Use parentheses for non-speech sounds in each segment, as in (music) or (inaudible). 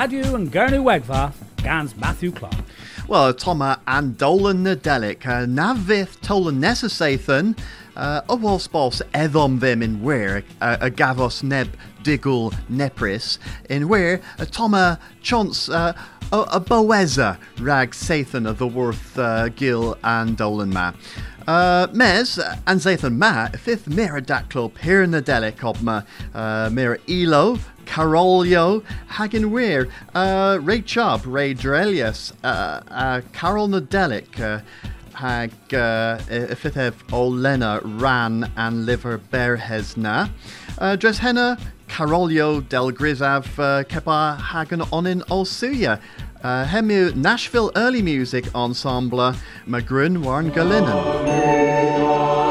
Radio and Gernu Wegva, Gans Matthew Clark. Well, Toma and Dolan Nadelic, uh, Navith Tolan Nessasathan, uh, Bos Edom them in where, uh, a Gavos Neb Digul Nepris, in where, a Toma Chance, uh, a Boeza Rag Sathan of the Worth uh, Gil and Dolan Ma. Uh, mes and Zathan Ma, fifth Mira Club here in the Delic of ma uh, Mira Elo, Carolio, Hagen Weir, uh, Ray Chubb, Ray Drelius, uh, uh, Carol Nadelic, uh, Hag uh, Olena Ran and Liver Berhesna, uh, Dreshenna, Carolio Del Grizav, uh, Kepa Hagen Onin Olsuya, uh, Hemu Nashville Early Music Ensemble, Magrun Warren Galinen.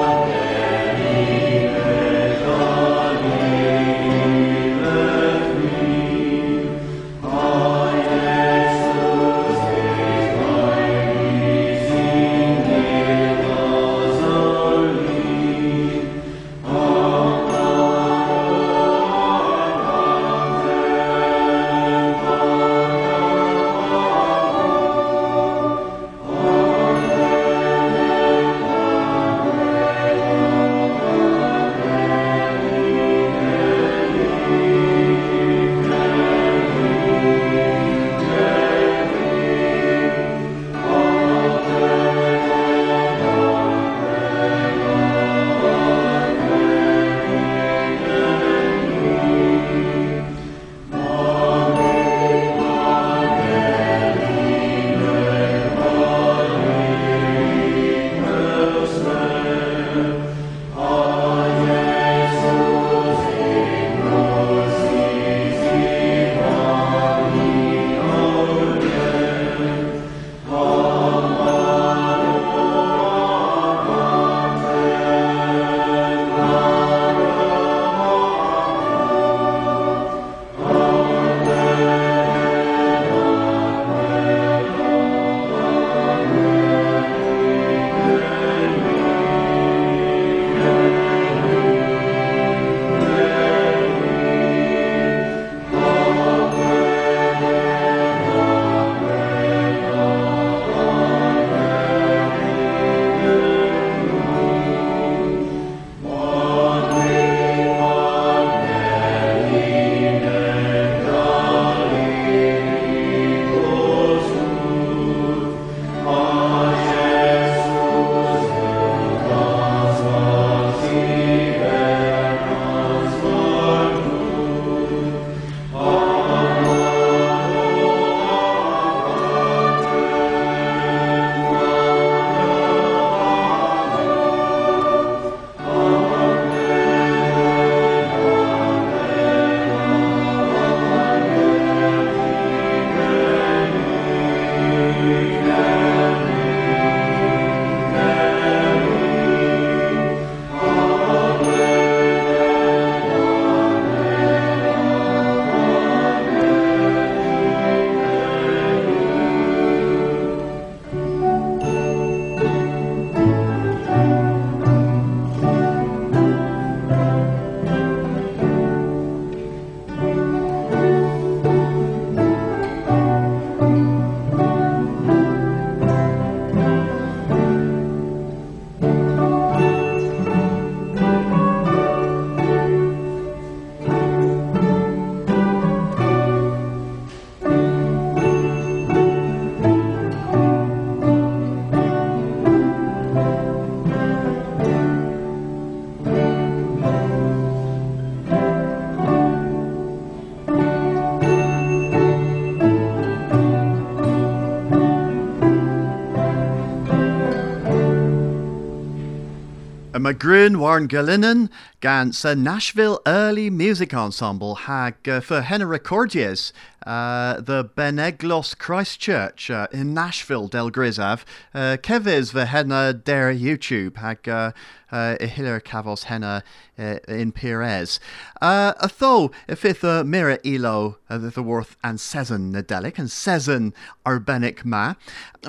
Magrun Warren Galinen gans a Nashville Early Music Ensemble hag uh, for henna recordies uh, the Beneglos Christ Church uh, in Nashville Del Grisav uh, kevis the henna der YouTube hag uh, uh, Cavos henna uh, in Pires. Uh, a if it uh, mira elo uh, the worth and season nadelic and season urbanic ma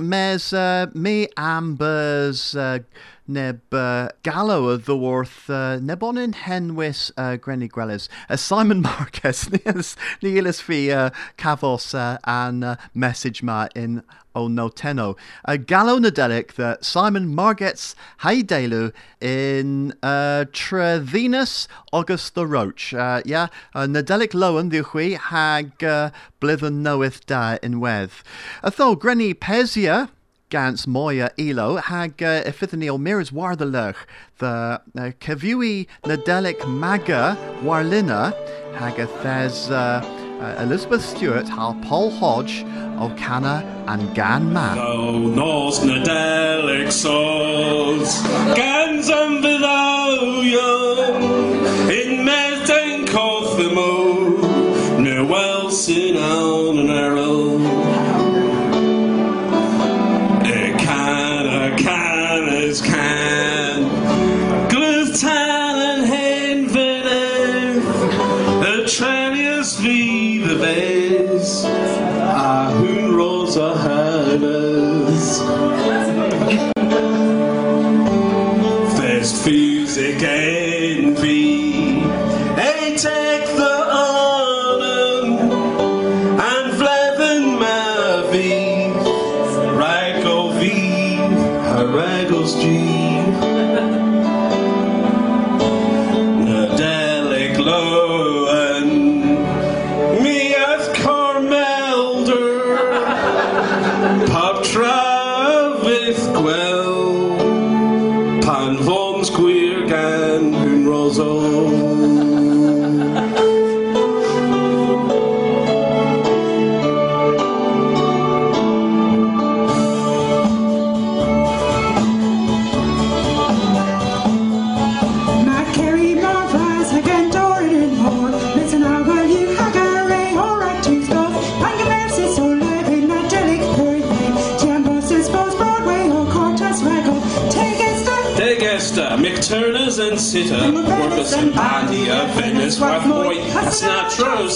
mes uh, me ambers neb uh, of the worth uh, nebonin henwis uh, grenny grellis uh, Simon (laughs) Marquez niels fi uh, cafos uh, an uh, message ma in o noteno. A gallo nadelic that Simon Marget's Haidelu in uh, Trevenus August the Roach. Uh, yeah, uh, nadelic the hui hag uh, blithen knoweth da in weth. A tho grenny pesia gans moya elo hag uh, ifithani o war the lech the uh, nadelic maga warlina hag thes uh, uh, Elizabeth Stewart hal Paul Hodge o and Gan Ma. Thou nadelic souls gans fyddawion in yn erol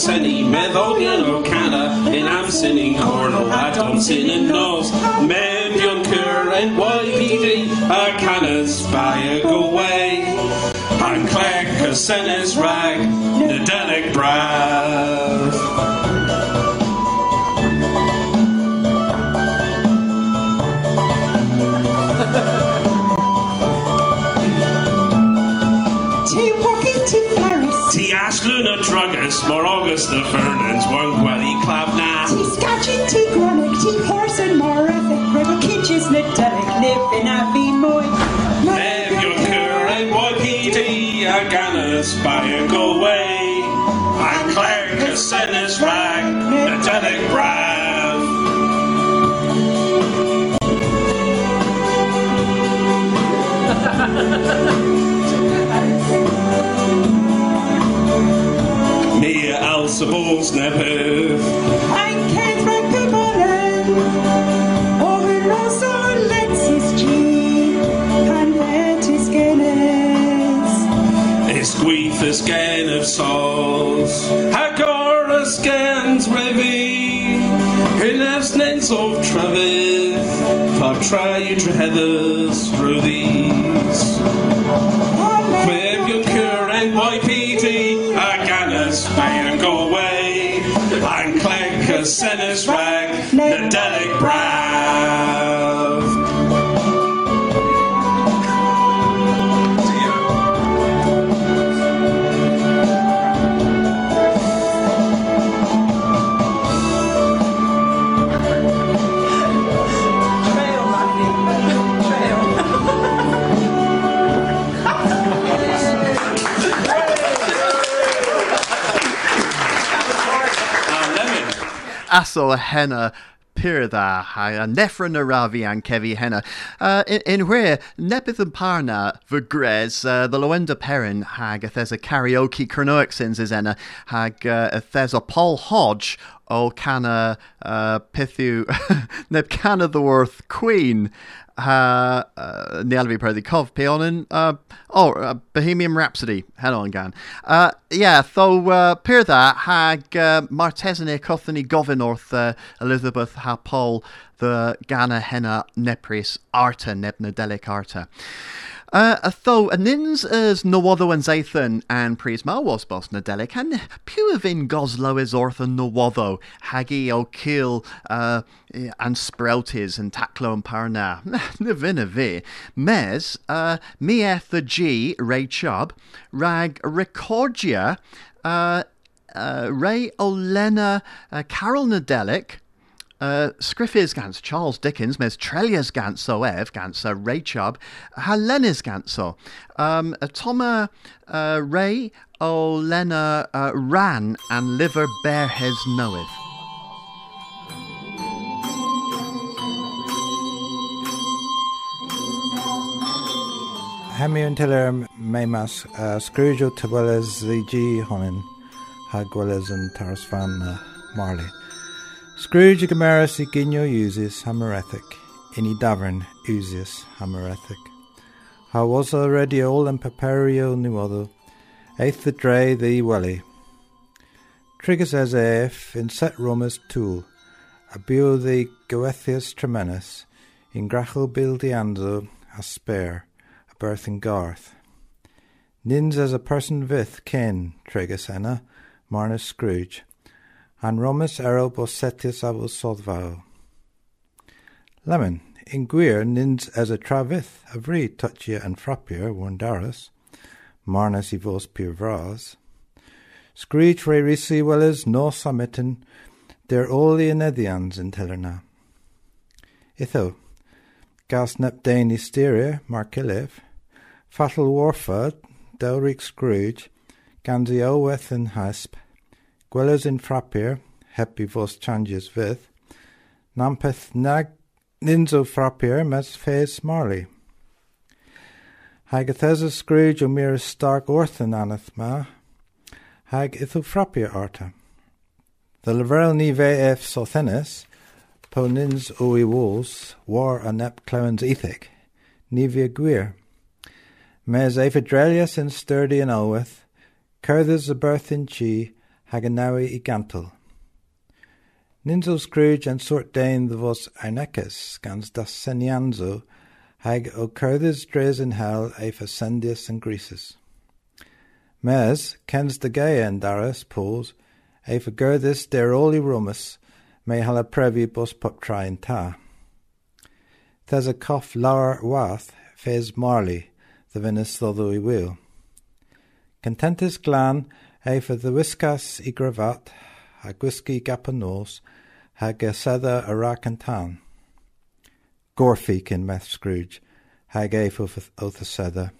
Asnatro, Senny, Medolian, O'Cana, in Amsin, Cornell, Adamson, and Nos, Medion, Cur, and YPD, Arcanas, by a go away. And Clegg, Casenes, Rag, Nadelic, Brav. Tea more Bulls Nepev. I can't recommend Over Rosso Alexis G And Ventus Guinness Esqueethus gan of souls, Hagora scans revi, Hynefs nens of Travis, Far try you to heathers through these. Aso a henna Pirda ha a nefra na ravi an kevi henna. Uh, in, in where nepith and parna vergres uh, the loenda Perrin hag a thes a karaoke kernoic sins enna hag uh, a thes a Paul Hodge o canna uh, pithu (laughs) neb canna the worth queen uh, Nealvi per the cov peonin uh oh uh, Bohemian Rhapsody. Hang on gan. Uh yeah so uh that hag uh, Martesine Cothany Govinorth uh, Elizabeth the Gana henna nepris arta nebna delic arta Uh, a nins as nowotho and Zathan and Prisma was boss Nadelic and Puavin Goslow is orthan nowotho Hagi O'Kill uh, and Sproutis and Taklo and Parna. (laughs) Navina vi Mes uh, Mieth the G Ray Chubb Rag Recordia uh, uh, Ray Olena uh, Carol Nadelic uh, Scriffis gans Charles Dickens, mes Trelias ganso ev gansa Ray Chubb, Helenis ganso. Um, Toma uh, Ray o Lena uh, ran and liver bear hes knoweth. Mei mas uh, Scrooge o tyweles the G honin ha gweles yn taras fan uh, Marley. Scrooge Gomeris i ginio uses hamerethic, in i davern usius hamerethic. Ha was already all in paperio nuodo, eighth the dre the welly. Trigus as eif in set romas tool, a bio the goethius tremenus, in grachel bildianzo a spare, a birth in garth. Nins as a person vith ken, Trigus enna, Marnus Scrooge, an romus ero bosetis avus sodvao. Lemon, in gwir nins as a travith, a vri touchia and frappier i vos pur vras. Screech re risi wellers no summiten, der oli enedians in tellerna. Itho, gas nep dain hysteria, markilev, fatal warford, delric Scrooge, gansi oweth and Gwelers in frappier, happy vos changes with, nampeth nag ninzo frappier mes fes marley. Hag Scrooge o mir stark orthen aneth ma, hag ithu frappier arta. The leverel ni ve ef sothenis, po nins o i walls, war a nep clowens ethic, ni via gwir. Mes ephedrelius in sturdy and oweth, curthers a birth in chi, hag an i gantal. Ninzel Scrooge and sort dain the vos arnecus, gans das senianzo, hag o curthis dres in hell eif ascendius and greases. Mes, kens de and daras, pools, eif a gurthis der oli rumus, me hala previ bos pop train ta. Thes a cough lower wath, fez marley, the venus though i will. Contentus glan, eif a the whiskas i gravat, a gwisgi gapanos, ha gesedda a racantan. Gorfik in meth Scrooge, hag eif o the sedda.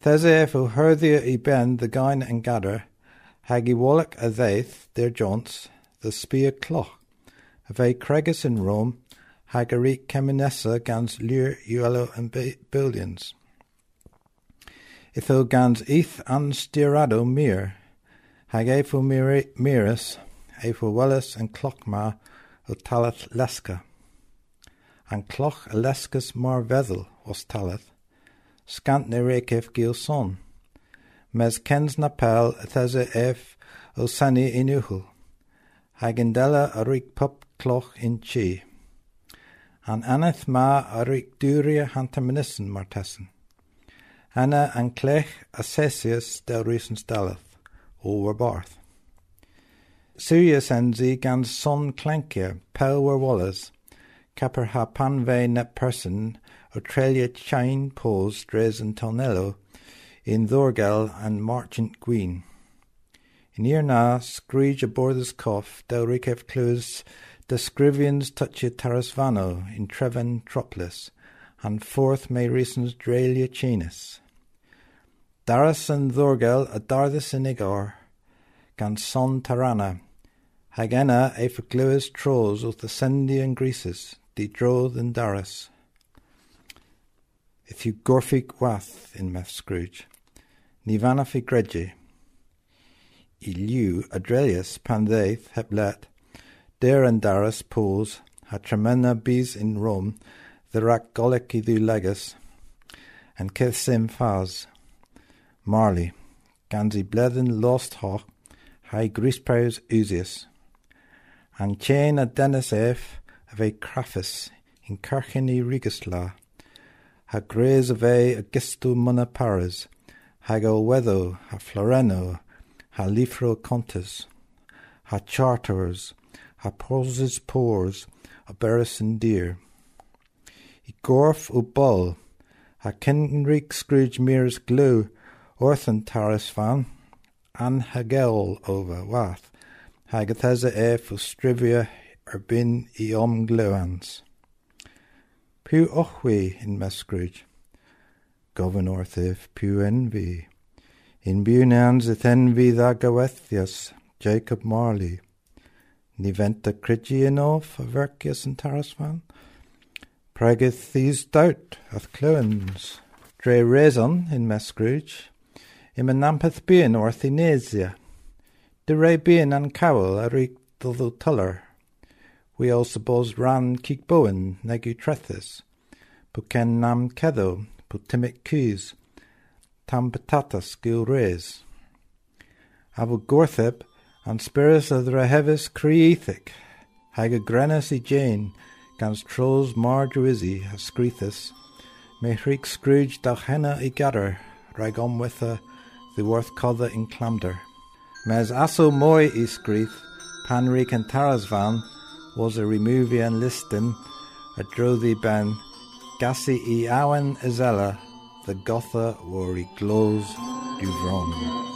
Thes eif o herddia i ben the gain and gadder, hag i wallach a ddeith, der jaunts, the spear cloch, a ve cregus in Rome, hag a reek gans lure uelo and billions. Itho gans eth an stirado mir, hag mirus, eif o wellus and clochma o talath leska. An cloch a leskas mar vedel os talath, scant ne rekef gil son. Mes kens na pel these ef o sani inuhul, hagendella a rik pup cloch in chi. An aneth ma a rik duria hantaminissen martessen. Anna and clech assesius del recent daleth, over barth. Sirius enzi gan son clankier, pel wer wallers, capper ha panve net person, o trelia chain dres and tonello, in Thorgel and Marchant Queen. In ear na, Scrooge aboard his cough, del ricef clues, the scrivians touch Tarasvano in Treven Tropolis, and forth may reasons Dralia Chinus. Daras and Thorgel a dardus in Igor, gan son Tarana, hagena e vergluis tros of the Sendi and Greases, di drodd and Daras. If you gorfig wath in meth Scrooge, ni gredje. I liw adrelius pan ddeith heb let, der and Daras pools, ha tremenda bis in Rome, the rac golic i legus, and kith sim faz. Marley, gansi bledden lost hoch, hai grispaus usius. An chain a dennis ef, a ve crafus, in kirchen i rigisla, ha grés a bheith a gistú muna paras, hag ó weddó ha floreno, ha lifro contas, ha charters, ha poses pores, a beris and deer. I gorf ó ball, ha Kenric Scrooge Mears glue, orthan taras fan, an hagel over wath, hagatheza e fu strivia ar bin i om gluans. Pew ochwe in Mescrooge, govern orthif pew envy. In bunans it envy tha Jacob Marley. Ni venta crigianof a vercius and tarasfan. Pregeth these doubt ath cluans. Dre raison in Mescrooge. Im a nampeth bien orthinesia. De re bien an cowl a rig doddo tuller. We all suppose ran kick bowen negu trethis. Puken nam kedo, putimic keys. Tam patatas gil res. Abu gortheb an spirits of the rehevis creethic. Hag a grenas i Jane, gans trolls marjorizzi a. Me Scrooge da henna i gather, rag on a the worth codda in clamder. Mes aso moi i screeth, panrik and tarasvan, was a removian listim, a drothi ben, gasi i awen azella, the gotha were i glows duvron.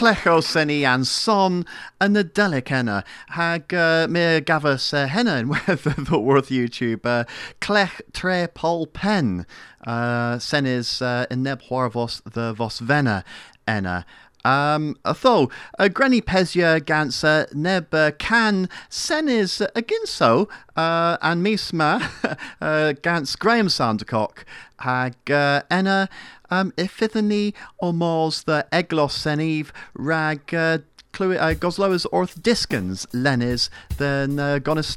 Clecho senni an son yn y delic enna. Hag uh, me gafas uh, henna yn wedd (laughs) worth YouTube. Uh, clech tre Paul Pen. Uh, senis uh, yn neb the vos vena enna. Um, tho, uh, Granny Pesia gans uh, neb uh, can senis uh, aginso uh, an misma (laughs) uh, gans Graham Sandercock hag uh, enna um, ifithan ni o the eglos senif rag uh, clwy, uh, gosloas orth discans lenis than uh, gonis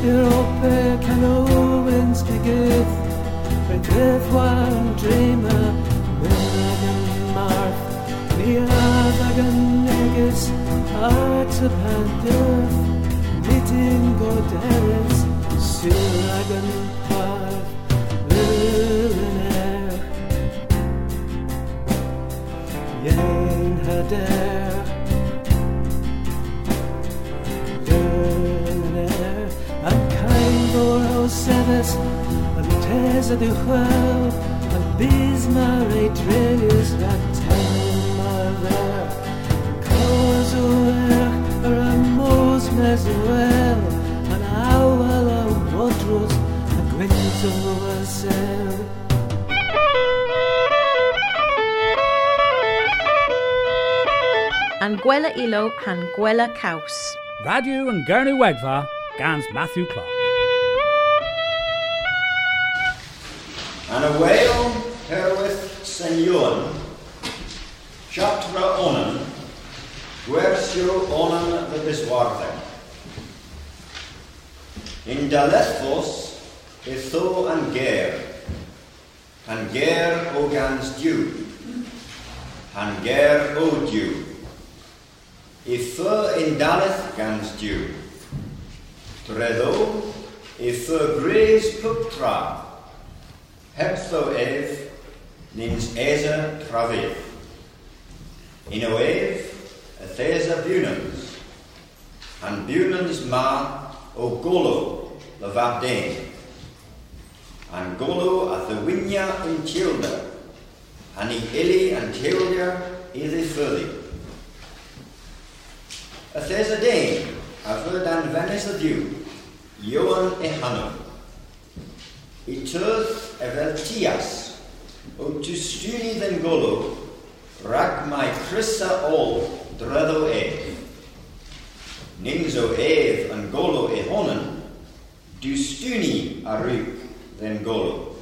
i'r oper can owens gygydd Rhaid glyfwan dreama Mynag yn marth Ni addag yn neges At y pandydd Nidyn goderes Sirag Yn tes y diwchwel Yn bys mae'r ei dreulus A ten mae'r dder Cos o erch Yr amos mes o wel Yn awel A gwynt o sel An gwela ilo han gwela caws. Radio and Gurney Wegva, Gans Matthew Clark. An a whale herwydd senion, Chatra onan, gwersio onan y biswarddau. In dalethos itho an ger, an ger o gans diw, an ger o diw. Itho in daleth gans diw. Dreddo, itho gres putra, Hebtho ef, nins eza trafef. In o ef, a bunans, an bunans ma o golo le vabden. An golo at the winya in tilda, and ili an tilda i the fyrdi. A thesa dane, a fyrd an venis a diw, Johan e stuni den golo, rag mai crissa ol dreddo ef. Nins o ef yn golo e honen, du stuni a rwyg den golo.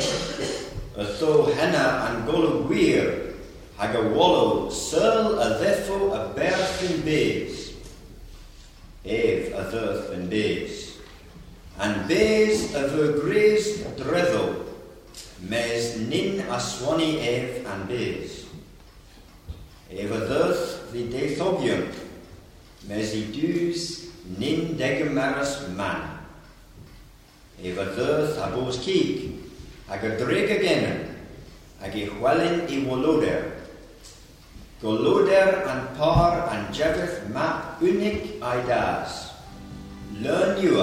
Y tho henna an golo gwir, hag a wolo syl a ddeffo a berth yn bes. Ef a ddyrth yn bes. An bes a fy gres dreddo, mes nin a swani ef an bes. Ef a ddyrth fi deithogion, mes i dus nin degemaras man. Ef a ddyrth a bos cig, ag a dreg agenen, ag i chwelyn i woloder. Goloder an par an jefydd map unig ai das. Learn you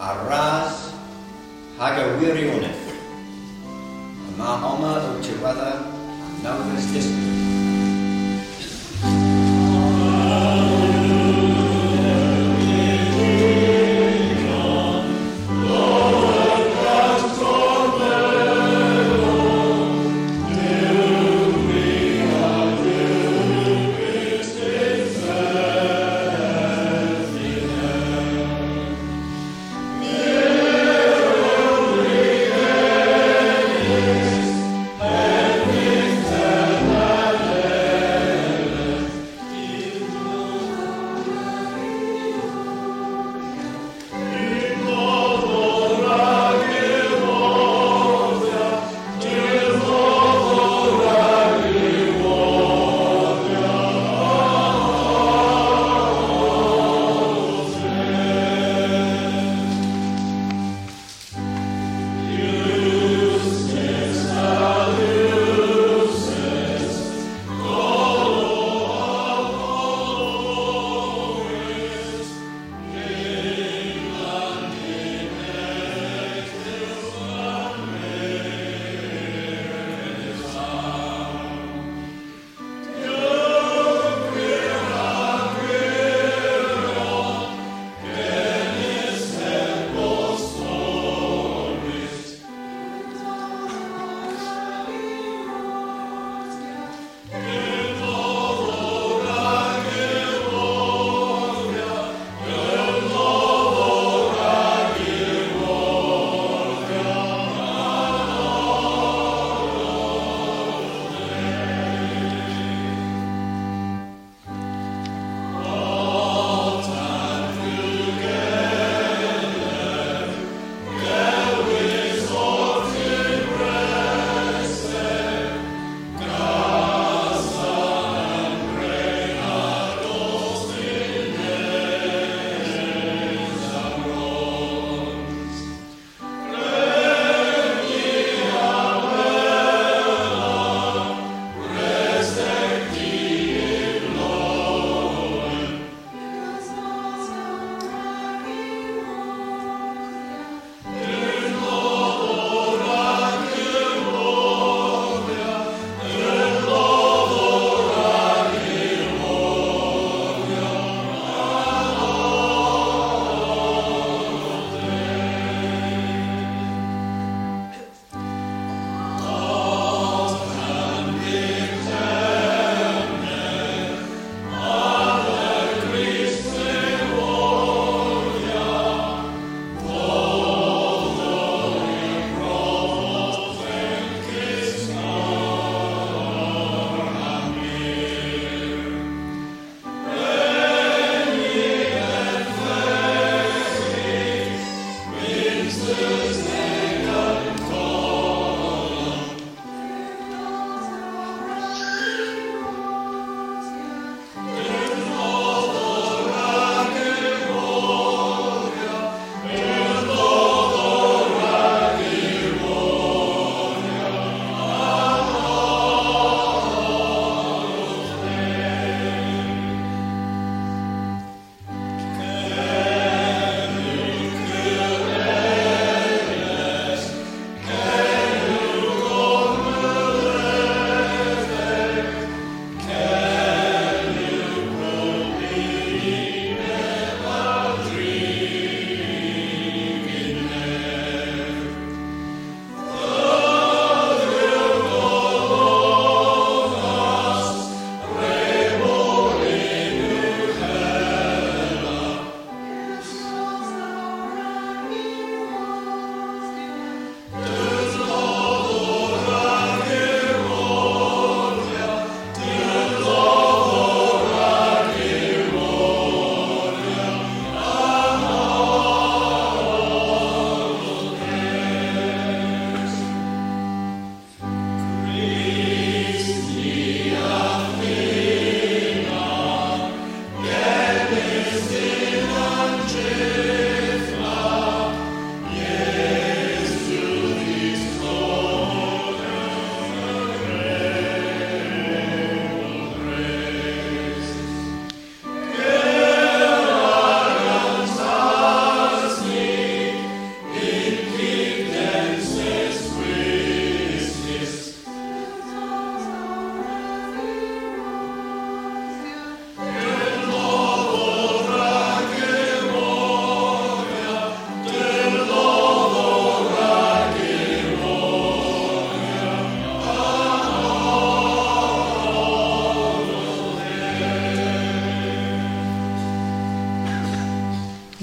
a ras hag a wirioneth. Yma oma o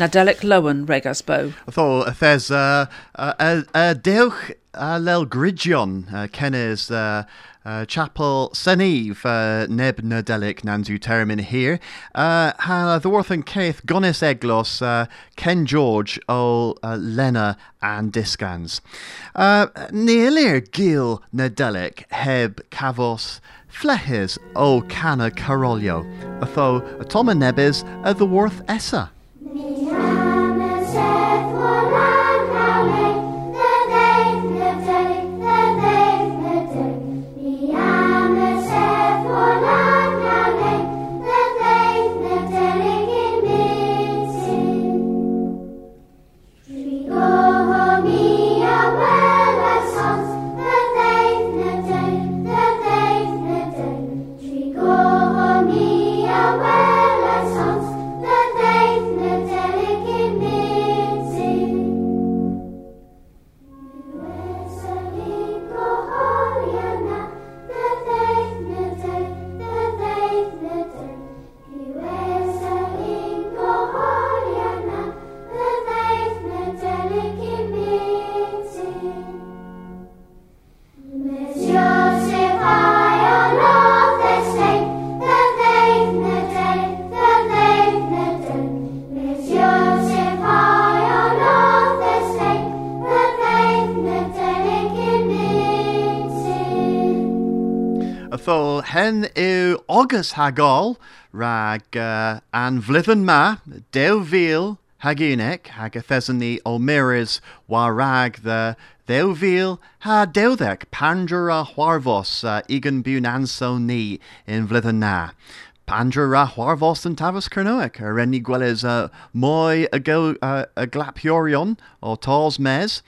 Nadelic Lowen regas bo. Tho, there's uh, uh, uh, uh, dewch uh, lel gridion, uh, Kennes uh, uh, Chapel Seneve, uh, neb nadelic nanzu termin here. Uh, ha yn Keith Gonis Eglos, uh, Ken George o uh, Lena and Discans. Uh, Neelir gil nadelic heb cavos flehes o cana carolio, atho a toma nebis a ddworth essa. Yw August hagal rag uh, an vlydden ma, dew fil hag unig, hag y thesyn o miris wa rag the dew fil ha dewddeg pandra a hwarfos uh, igan buwn anso ni in vlydden na. Pandra a hwarfos yn tafas Cernoic, yr enni gwelys uh, mwy y, go, uh, glapiorion o tos mes,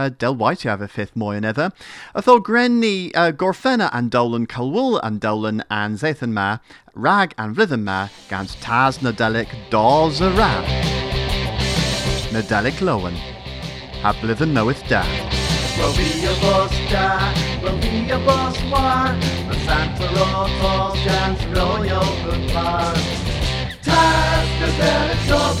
uh, Del White have a fifth mwy yn edda. Ytho grenni uh, gorffenna an dolan calwul and dolan and zeithan ma, rag and vlydden ma, gans tas nadelic y ra. Nadelic lowen. Ha blydden nowyth da. Wel fi y bos da, wel fi y bos war Y Santa Rotos gans roio fy par Tas the Derek of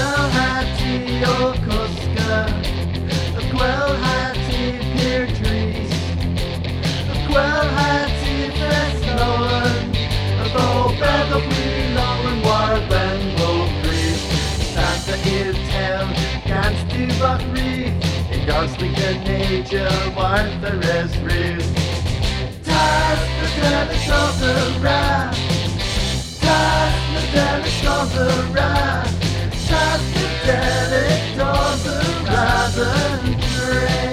hati o cosca A gwel hati pear trees A gwel hati fesloan A bo bed o blowen war ben go priest Santa i'r tel gans du bach rith I garsli gyneidio warth yr esrydd Tas the delis of the wrath Tas the delis of the wrath Tas the delis of the wrath and grace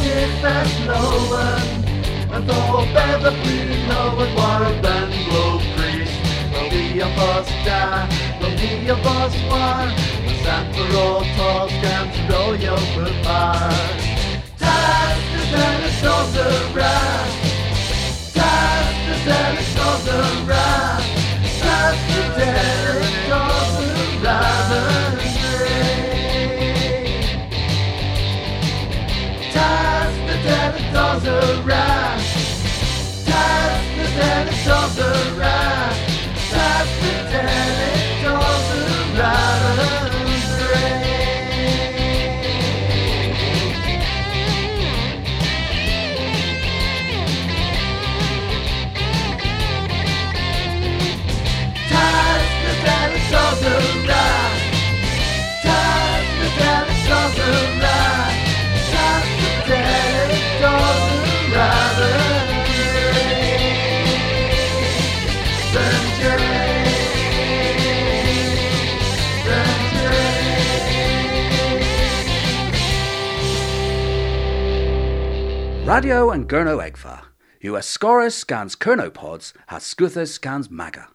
gwel hati fes lowen Y ddo bedd y bryd lowen war y ben glow priest Wel fi y bos da, wel fi y bos war Y Santa Rotos gan roio fy bar Tas the Dennis of the rat Radio an Gernewegva. US Scorus scans Kernopods has Scuthus scans Maga.